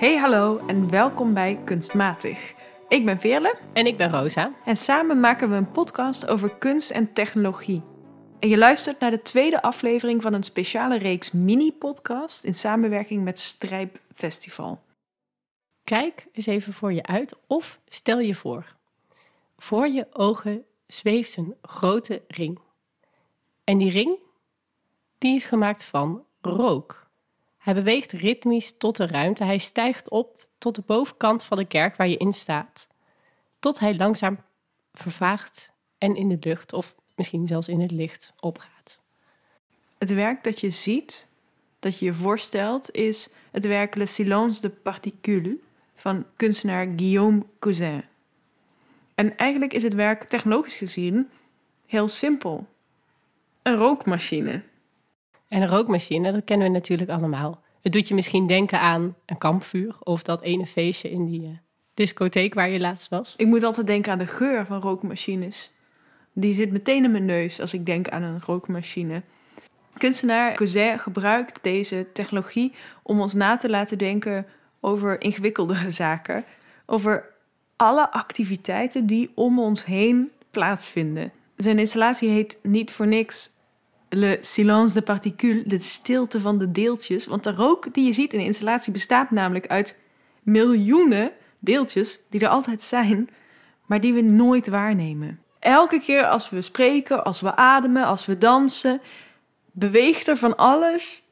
Hey hallo en welkom bij Kunstmatig. Ik ben Veerle En ik ben Rosa. en samen maken we een podcast over kunst en technologie. En je luistert naar de tweede aflevering van een speciale reeks mini-podcast in samenwerking met Strijp Festival. Kijk eens even voor je uit of stel je voor. Voor je ogen zweeft een grote ring. En die ring, die is gemaakt van rook. Hij beweegt ritmisch tot de ruimte. Hij stijgt op tot de bovenkant van de kerk waar je in staat. Tot hij langzaam vervaagt en in de lucht of misschien zelfs in het licht opgaat. Het werk dat je ziet, dat je je voorstelt, is het werk Le Silence de Particules van kunstenaar Guillaume Cousin. En eigenlijk is het werk technologisch gezien heel simpel. Een rookmachine. En een rookmachine, dat kennen we natuurlijk allemaal. Het doet je misschien denken aan een kampvuur of dat ene feestje in die eh, discotheek waar je laatst was. Ik moet altijd denken aan de geur van rookmachines. Die zit meteen in mijn neus als ik denk aan een rookmachine. Kunstenaar Cousin gebruikt deze technologie om ons na te laten denken over ingewikkeldere zaken. Over alle activiteiten die om ons heen plaatsvinden. Zijn installatie heet niet voor niks Le silence de particules, de stilte van de deeltjes. Want de rook die je ziet in de installatie bestaat namelijk uit miljoenen deeltjes die er altijd zijn, maar die we nooit waarnemen. Elke keer als we spreken, als we ademen, als we dansen, beweegt er van alles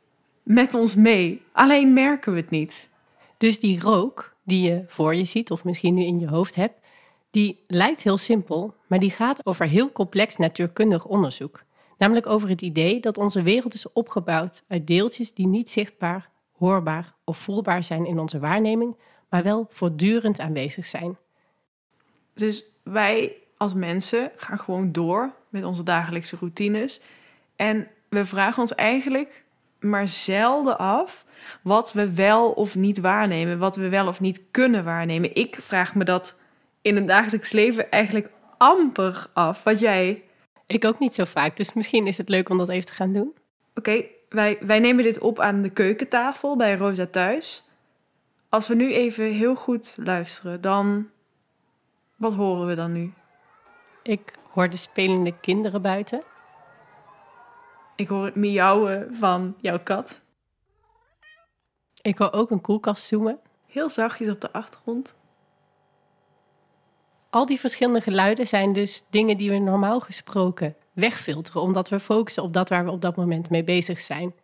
met ons mee. Alleen merken we het niet. Dus die rook die je voor je ziet of misschien nu in je hoofd hebt, die lijkt heel simpel, maar die gaat over heel complex natuurkundig onderzoek. Namelijk over het idee dat onze wereld is opgebouwd uit deeltjes die niet zichtbaar, hoorbaar of voelbaar zijn in onze waarneming, maar wel voortdurend aanwezig zijn. Dus wij als mensen gaan gewoon door met onze dagelijkse routines. En we vragen ons eigenlijk maar zelden af wat we wel of niet waarnemen, wat we wel of niet kunnen waarnemen. Ik vraag me dat in een dagelijks leven eigenlijk amper af. Wat jij Ik ook niet zo vaak, dus misschien is het leuk om dat even te gaan doen. Oké, wij, wij nemen dit op aan de keukentafel bij Rosa thuis. Als we nu even heel goed luisteren, dan. Wat horen we dan nu? Ik hoor de spelende kinderen buiten. Ik hoor het miauwen van jouw kat. Ik hoor ook een koelkast zoomen. Heel zachtjes op de achtergrond. Al die verschillende geluiden zijn dus dingen die we normaal gesproken wegfilteren, omdat we focussen op dat waar we op dat moment mee bezig zijn.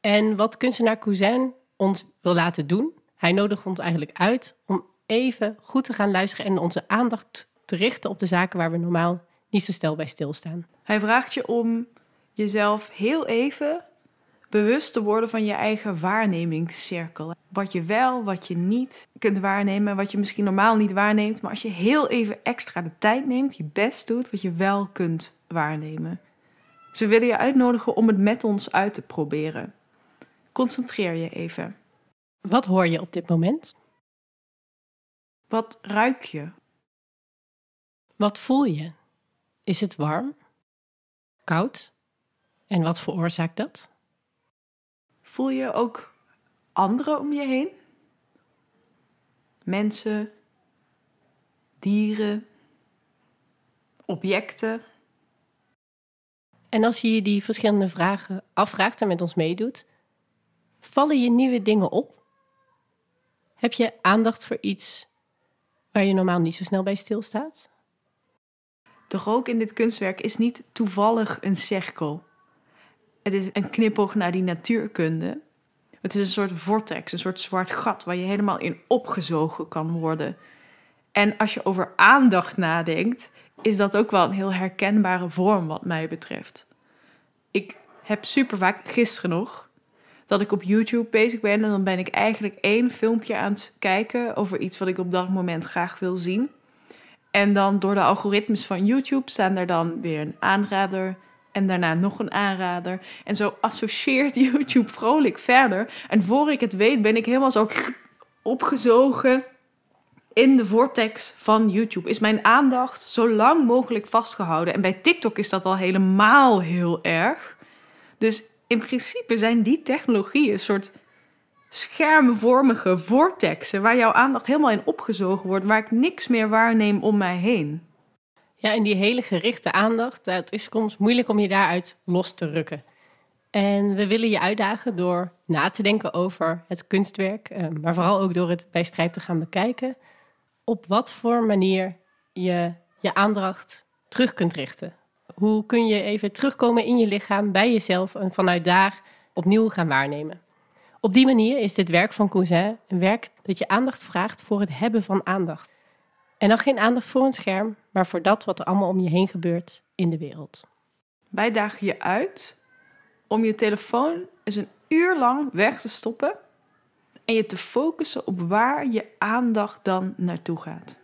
En wat kunstenaar Cousin ons wil laten doen, hij nodigt ons eigenlijk uit om even goed te gaan luisteren en onze aandacht te richten op de zaken waar we normaal niet zo stil bij stilstaan. Hij vraagt je om jezelf heel even bewust te worden van je eigen waarnemingscirkel. Wat je wel, wat je niet kunt waarnemen, wat je misschien normaal niet waarneemt. Maar als je heel even extra de tijd neemt, je best doet, wat je wel kunt waarnemen. Ze willen je uitnodigen om het met ons uit te proberen. Concentreer je even. Wat hoor je op dit moment? Wat ruik je? Wat voel je? Is het warm? Koud? En wat veroorzaakt dat? Voel je ook anderen om je heen? Mensen, dieren, objecten. En als je je die verschillende vragen afvraagt en met ons meedoet, vallen je nieuwe dingen op? Heb je aandacht voor iets waar je normaal niet zo snel bij stilstaat? De rook in dit kunstwerk is niet toevallig een cirkel. Het is een knipoog naar die natuurkunde. Het is een soort vortex, een soort zwart gat waar je helemaal in opgezogen kan worden. En als je over aandacht nadenkt, is dat ook wel een heel herkenbare vorm wat mij betreft. Ik heb super vaak, gisteren nog, dat ik op YouTube bezig ben en dan ben ik eigenlijk één filmpje aan het kijken over iets wat ik op dat moment graag wil zien. En dan door de algoritmes van YouTube staan er dan weer een aanrader en daarna nog een aanrader. En zo associeert YouTube vrolijk verder. En voor ik het weet ben ik helemaal zo opgezogen in de vortex van YouTube. Is mijn aandacht zo lang mogelijk vastgehouden. En bij TikTok is dat al helemaal heel erg. Dus in principe zijn die technologieën een soort schermvormige vortexen waar jouw aandacht helemaal in opgezogen wordt, waar ik niks meer waarneem om mij heen. Ja, en die hele gerichte aandacht, het is soms moeilijk om je daaruit los te rukken. En we willen je uitdagen door na te denken over het kunstwerk, eh, maar vooral ook door het bij Strijp te gaan bekijken, op wat voor manier je je aandacht terug kunt richten. Hoe kun je even terugkomen in je lichaam, bij jezelf en vanuit daar opnieuw gaan waarnemen. Op die manier is dit werk van Cousin een werk dat je aandacht vraagt voor het hebben van aandacht. En dan geen aandacht voor een scherm, maar voor dat wat er allemaal om je heen gebeurt in de wereld. Wij dagen je uit om je telefoon eens een uur lang weg te stoppen en je te focussen op waar je aandacht dan naartoe gaat.